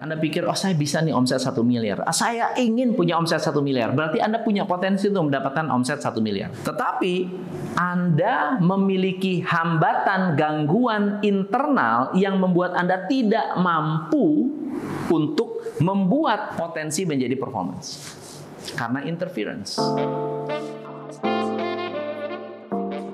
Anda pikir, oh saya bisa nih omset satu miliar. Ah, saya ingin punya omset satu miliar. Berarti Anda punya potensi untuk mendapatkan omset satu miliar. Tetapi Anda memiliki hambatan, gangguan internal yang membuat Anda tidak mampu untuk membuat potensi menjadi performance. Karena interference.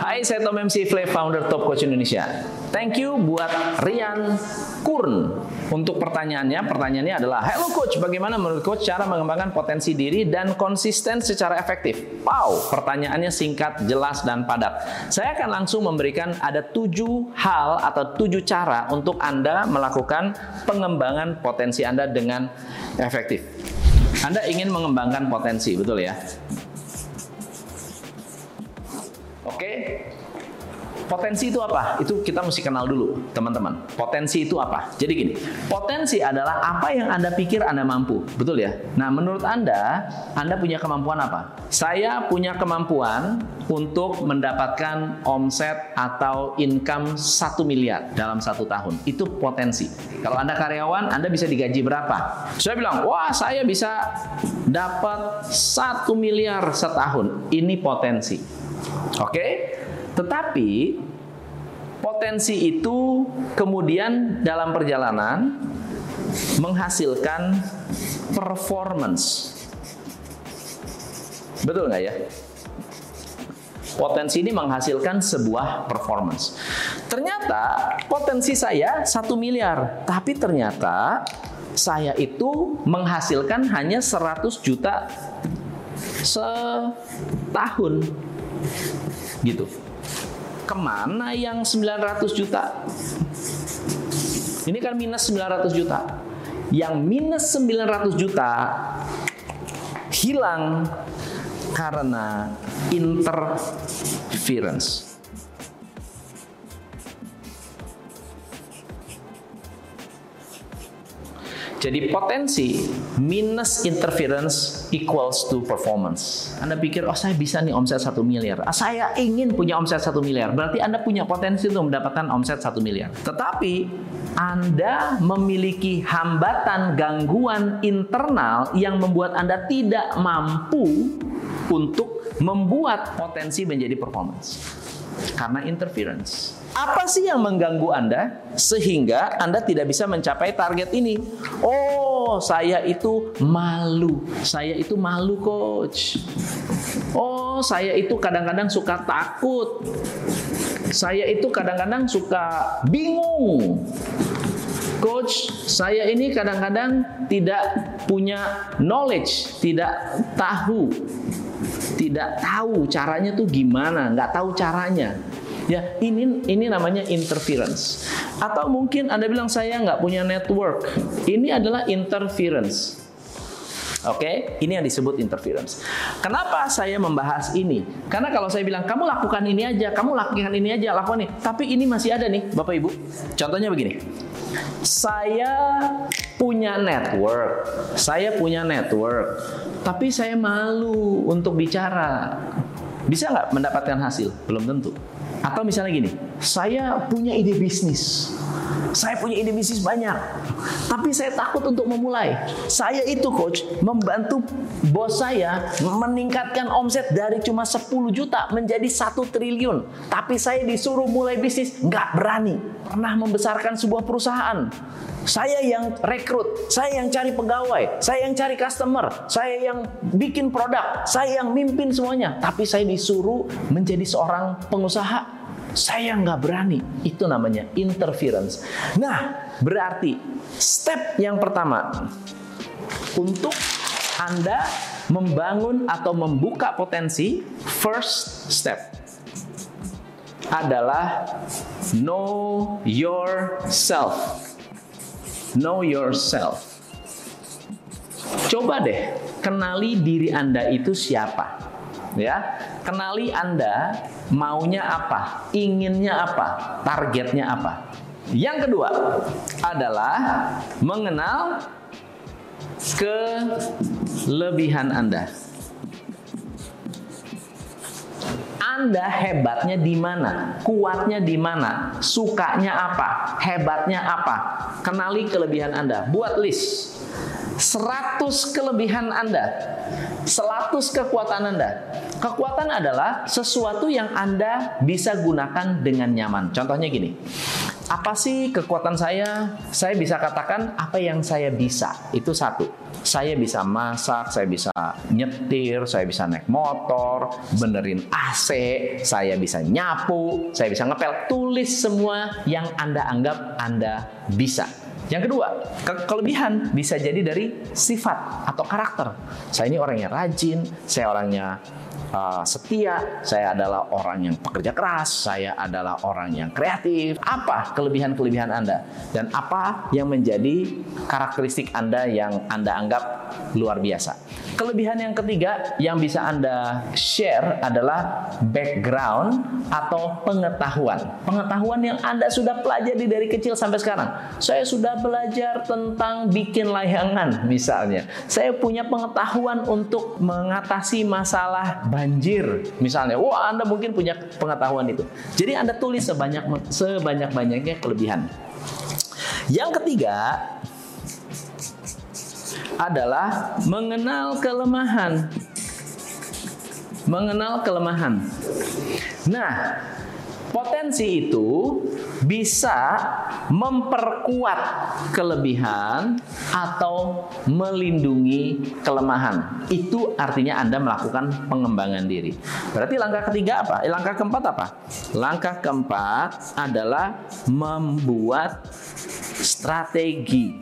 Hai, saya Tom MC Fle, founder Top Coach Indonesia. Thank you buat Rian Kurn untuk pertanyaannya. Pertanyaannya adalah, Hello Coach, bagaimana menurut Coach cara mengembangkan potensi diri dan konsisten secara efektif? Wow, pertanyaannya singkat, jelas, dan padat. Saya akan langsung memberikan ada tujuh hal atau tujuh cara untuk Anda melakukan pengembangan potensi Anda dengan efektif. Anda ingin mengembangkan potensi, betul ya? Potensi itu apa? Itu kita mesti kenal dulu, teman-teman. Potensi itu apa? Jadi gini, potensi adalah apa yang Anda pikir Anda mampu. Betul ya? Nah, menurut Anda, Anda punya kemampuan apa? Saya punya kemampuan untuk mendapatkan omset atau income 1 miliar dalam satu tahun. Itu potensi. Kalau Anda karyawan, Anda bisa digaji berapa? Saya bilang, wah saya bisa dapat 1 miliar setahun. Ini potensi. Oke? Tetapi potensi itu kemudian dalam perjalanan menghasilkan performance. Betul nggak ya? Potensi ini menghasilkan sebuah performance. Ternyata potensi saya satu miliar, tapi ternyata saya itu menghasilkan hanya 100 juta setahun. Gitu ke mana yang 900 juta? Ini kan minus 900 juta. Yang minus 900 juta hilang karena interference. Jadi potensi minus interference equals to performance. Anda pikir, oh saya bisa nih omset satu miliar. Ah, saya ingin punya omset satu miliar. Berarti Anda punya potensi untuk mendapatkan omset satu miliar. Tetapi Anda memiliki hambatan, gangguan internal yang membuat Anda tidak mampu untuk membuat potensi menjadi performance. Karena interference. Apa sih yang mengganggu Anda sehingga Anda tidak bisa mencapai target ini? Oh, saya itu malu. Saya itu malu, coach. Oh, saya itu kadang-kadang suka takut. Saya itu kadang-kadang suka bingung. Coach, saya ini kadang-kadang tidak punya knowledge, tidak tahu, tidak tahu caranya tuh gimana, nggak tahu caranya. Ya, ini ini namanya interference. Atau mungkin Anda bilang saya nggak punya network. Ini adalah interference. Oke, okay? ini yang disebut interference. Kenapa saya membahas ini? Karena kalau saya bilang kamu lakukan ini aja, kamu lakukan ini aja, lakukan ini. Tapi ini masih ada nih, Bapak Ibu. Contohnya begini. Saya punya network, saya punya network, tapi saya malu untuk bicara. Bisa nggak mendapatkan hasil? Belum tentu. Atau misalnya gini, saya punya ide bisnis. Saya punya ide bisnis banyak. Tapi saya takut untuk memulai. Saya itu coach membantu bos saya meningkatkan omset dari cuma 10 juta menjadi 1 triliun. Tapi saya disuruh mulai bisnis nggak berani. Pernah membesarkan sebuah perusahaan. Saya yang rekrut, saya yang cari pegawai, saya yang cari customer, saya yang bikin produk, saya yang mimpin semuanya. Tapi saya disuruh menjadi seorang pengusaha, saya nggak berani. Itu namanya interference. Nah, berarti step yang pertama untuk Anda membangun atau membuka potensi, first step adalah know yourself. Know yourself. Coba deh kenali diri Anda itu siapa. Ya, kenali Anda maunya apa, inginnya apa, targetnya apa. Yang kedua adalah mengenal kelebihan Anda. Anda hebatnya di mana? Kuatnya di mana? Sukanya apa? Hebatnya apa? kenali kelebihan Anda. Buat list. 100 kelebihan Anda. 100 kekuatan Anda. Kekuatan adalah sesuatu yang Anda bisa gunakan dengan nyaman. Contohnya gini. Apa sih kekuatan saya? Saya bisa katakan apa yang saya bisa. Itu satu. Saya bisa masak, saya bisa nyetir, saya bisa naik motor, benerin AC, saya bisa nyapu, saya bisa ngepel. Tulis semua yang Anda anggap Anda bisa. Yang kedua, ke kelebihan bisa jadi dari sifat atau karakter. Saya ini orang yang rajin, saya orangnya uh, setia, saya adalah orang yang pekerja keras, saya adalah orang yang kreatif. Apa kelebihan-kelebihan Anda? Dan apa yang menjadi karakteristik Anda yang Anda anggap luar biasa? Kelebihan yang ketiga yang bisa Anda share adalah background atau pengetahuan. Pengetahuan yang Anda sudah pelajari dari kecil sampai sekarang. Saya sudah belajar tentang bikin layangan misalnya. Saya punya pengetahuan untuk mengatasi masalah banjir misalnya. Wah, Anda mungkin punya pengetahuan itu. Jadi Anda tulis sebanyak sebanyak-banyaknya kelebihan. Yang ketiga adalah mengenal kelemahan. Mengenal kelemahan. Nah, potensi itu bisa memperkuat kelebihan atau melindungi kelemahan. Itu artinya Anda melakukan pengembangan diri. Berarti langkah ketiga apa? Eh, langkah keempat apa? Langkah keempat adalah membuat strategi.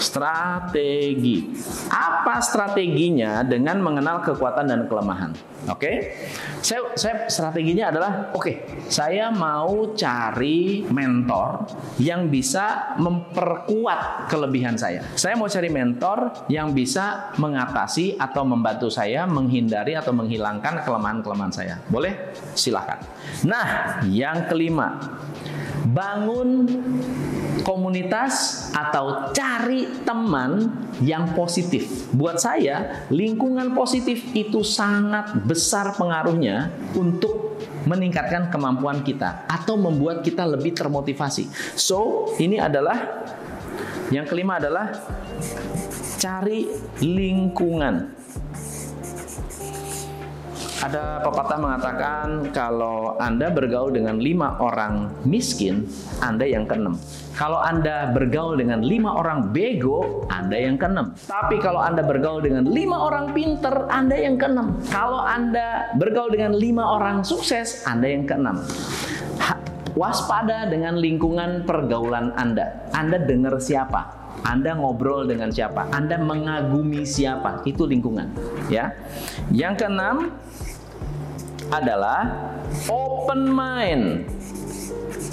Strategi. Apa strateginya dengan mengenal kekuatan dan kelemahan? Oke, okay? saya, saya strateginya adalah oke, okay, saya mau cari mentor yang bisa memperkuat kelebihan saya. Saya mau cari mentor yang bisa mengatasi atau membantu saya menghindari atau menghilangkan kelemahan-kelemahan saya. Boleh? Silahkan. Nah, yang kelima, bangun komunitas atau cari teman yang positif. Buat saya, lingkungan positif itu sangat besar pengaruhnya untuk meningkatkan kemampuan kita atau membuat kita lebih termotivasi. So, ini adalah yang kelima adalah cari lingkungan. Ada pepatah mengatakan kalau Anda bergaul dengan lima orang miskin, Anda yang keenam. Kalau Anda bergaul dengan lima orang bego, Anda yang keenam. Tapi kalau Anda bergaul dengan lima orang pinter, Anda yang keenam. Kalau Anda bergaul dengan lima orang sukses, Anda yang keenam. Waspada dengan lingkungan pergaulan Anda. Anda dengar siapa? Anda ngobrol dengan siapa? Anda mengagumi siapa? Itu lingkungan, ya. Yang keenam, adalah open mind.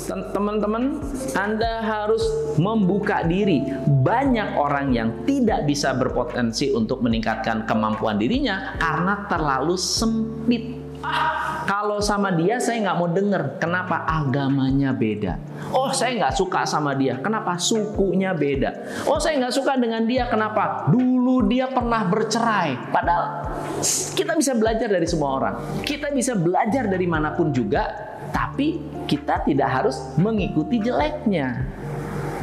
Teman-teman, Anda harus membuka diri. Banyak orang yang tidak bisa berpotensi untuk meningkatkan kemampuan dirinya karena terlalu sempit. Ah, kalau sama dia saya nggak mau denger. Kenapa? Agamanya beda. Oh, saya nggak suka sama dia. Kenapa? Sukunya beda. Oh, saya nggak suka dengan dia. Kenapa? Dulu dia pernah bercerai. Padahal kita bisa belajar dari semua orang. Kita bisa belajar dari mana pun juga. Tapi kita tidak harus mengikuti jeleknya.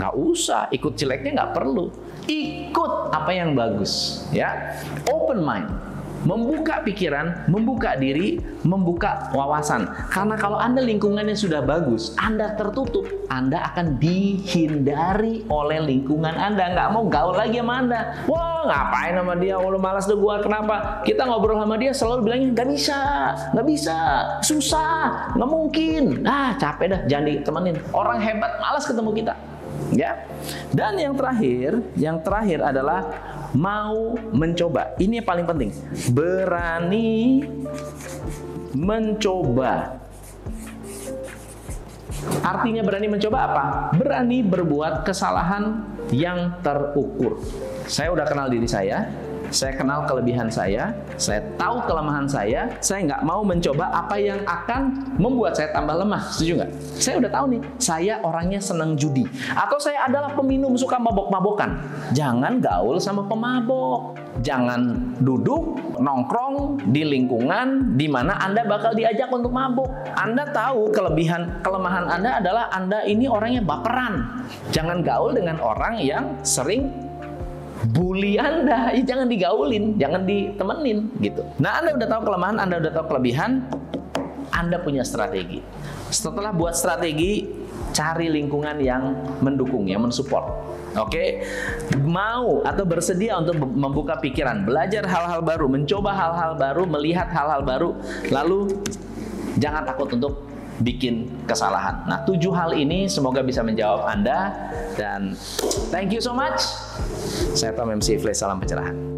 Nggak usah ikut jeleknya nggak perlu. Ikut apa yang bagus, ya. Open mind membuka pikiran, membuka diri, membuka wawasan. Karena kalau Anda lingkungannya sudah bagus, Anda tertutup, Anda akan dihindari oleh lingkungan Anda. Nggak mau gaul lagi sama Anda. Wah, ngapain sama dia? Oh, malas deh gua. Kenapa? Kita ngobrol sama dia selalu bilangnya nggak bisa, nggak bisa, susah, nggak mungkin. Ah, capek dah, jangan ditemenin. Orang hebat malas ketemu kita. Ya. Dan yang terakhir, yang terakhir adalah mau mencoba. Ini yang paling penting. Berani mencoba. Artinya berani mencoba apa? Berani berbuat kesalahan yang terukur. Saya udah kenal diri saya, Saya kenal kelebihan saya, saya tahu kelemahan saya, saya nggak mau mencoba apa yang akan membuat saya tambah lemah. Setuju nggak? Saya udah tahu nih, saya orangnya senang judi. Atau saya adalah peminum suka mabok-mabokan. Jangan gaul sama pemabok. Jangan duduk nongkrong di lingkungan di mana Anda bakal diajak untuk mabuk. Anda tahu kelebihan kelemahan Anda adalah Anda ini orangnya baperan. Jangan gaul dengan orang yang sering bully Anda. Ya, jangan digaulin, jangan ditemenin gitu. Nah, Anda udah tahu kelemahan, Anda udah tahu kelebihan, Anda punya strategi. Setelah buat strategi, cari lingkungan yang mendukung, yang mensupport. Oke, mau atau bersedia untuk membuka pikiran, belajar hal-hal baru, mencoba hal-hal baru, melihat hal-hal baru, lalu jangan takut untuk bikin kesalahan. Nah, tujuh hal ini semoga bisa menjawab Anda dan thank you so much. Saya Tom MC Ifle, salam pencerahan.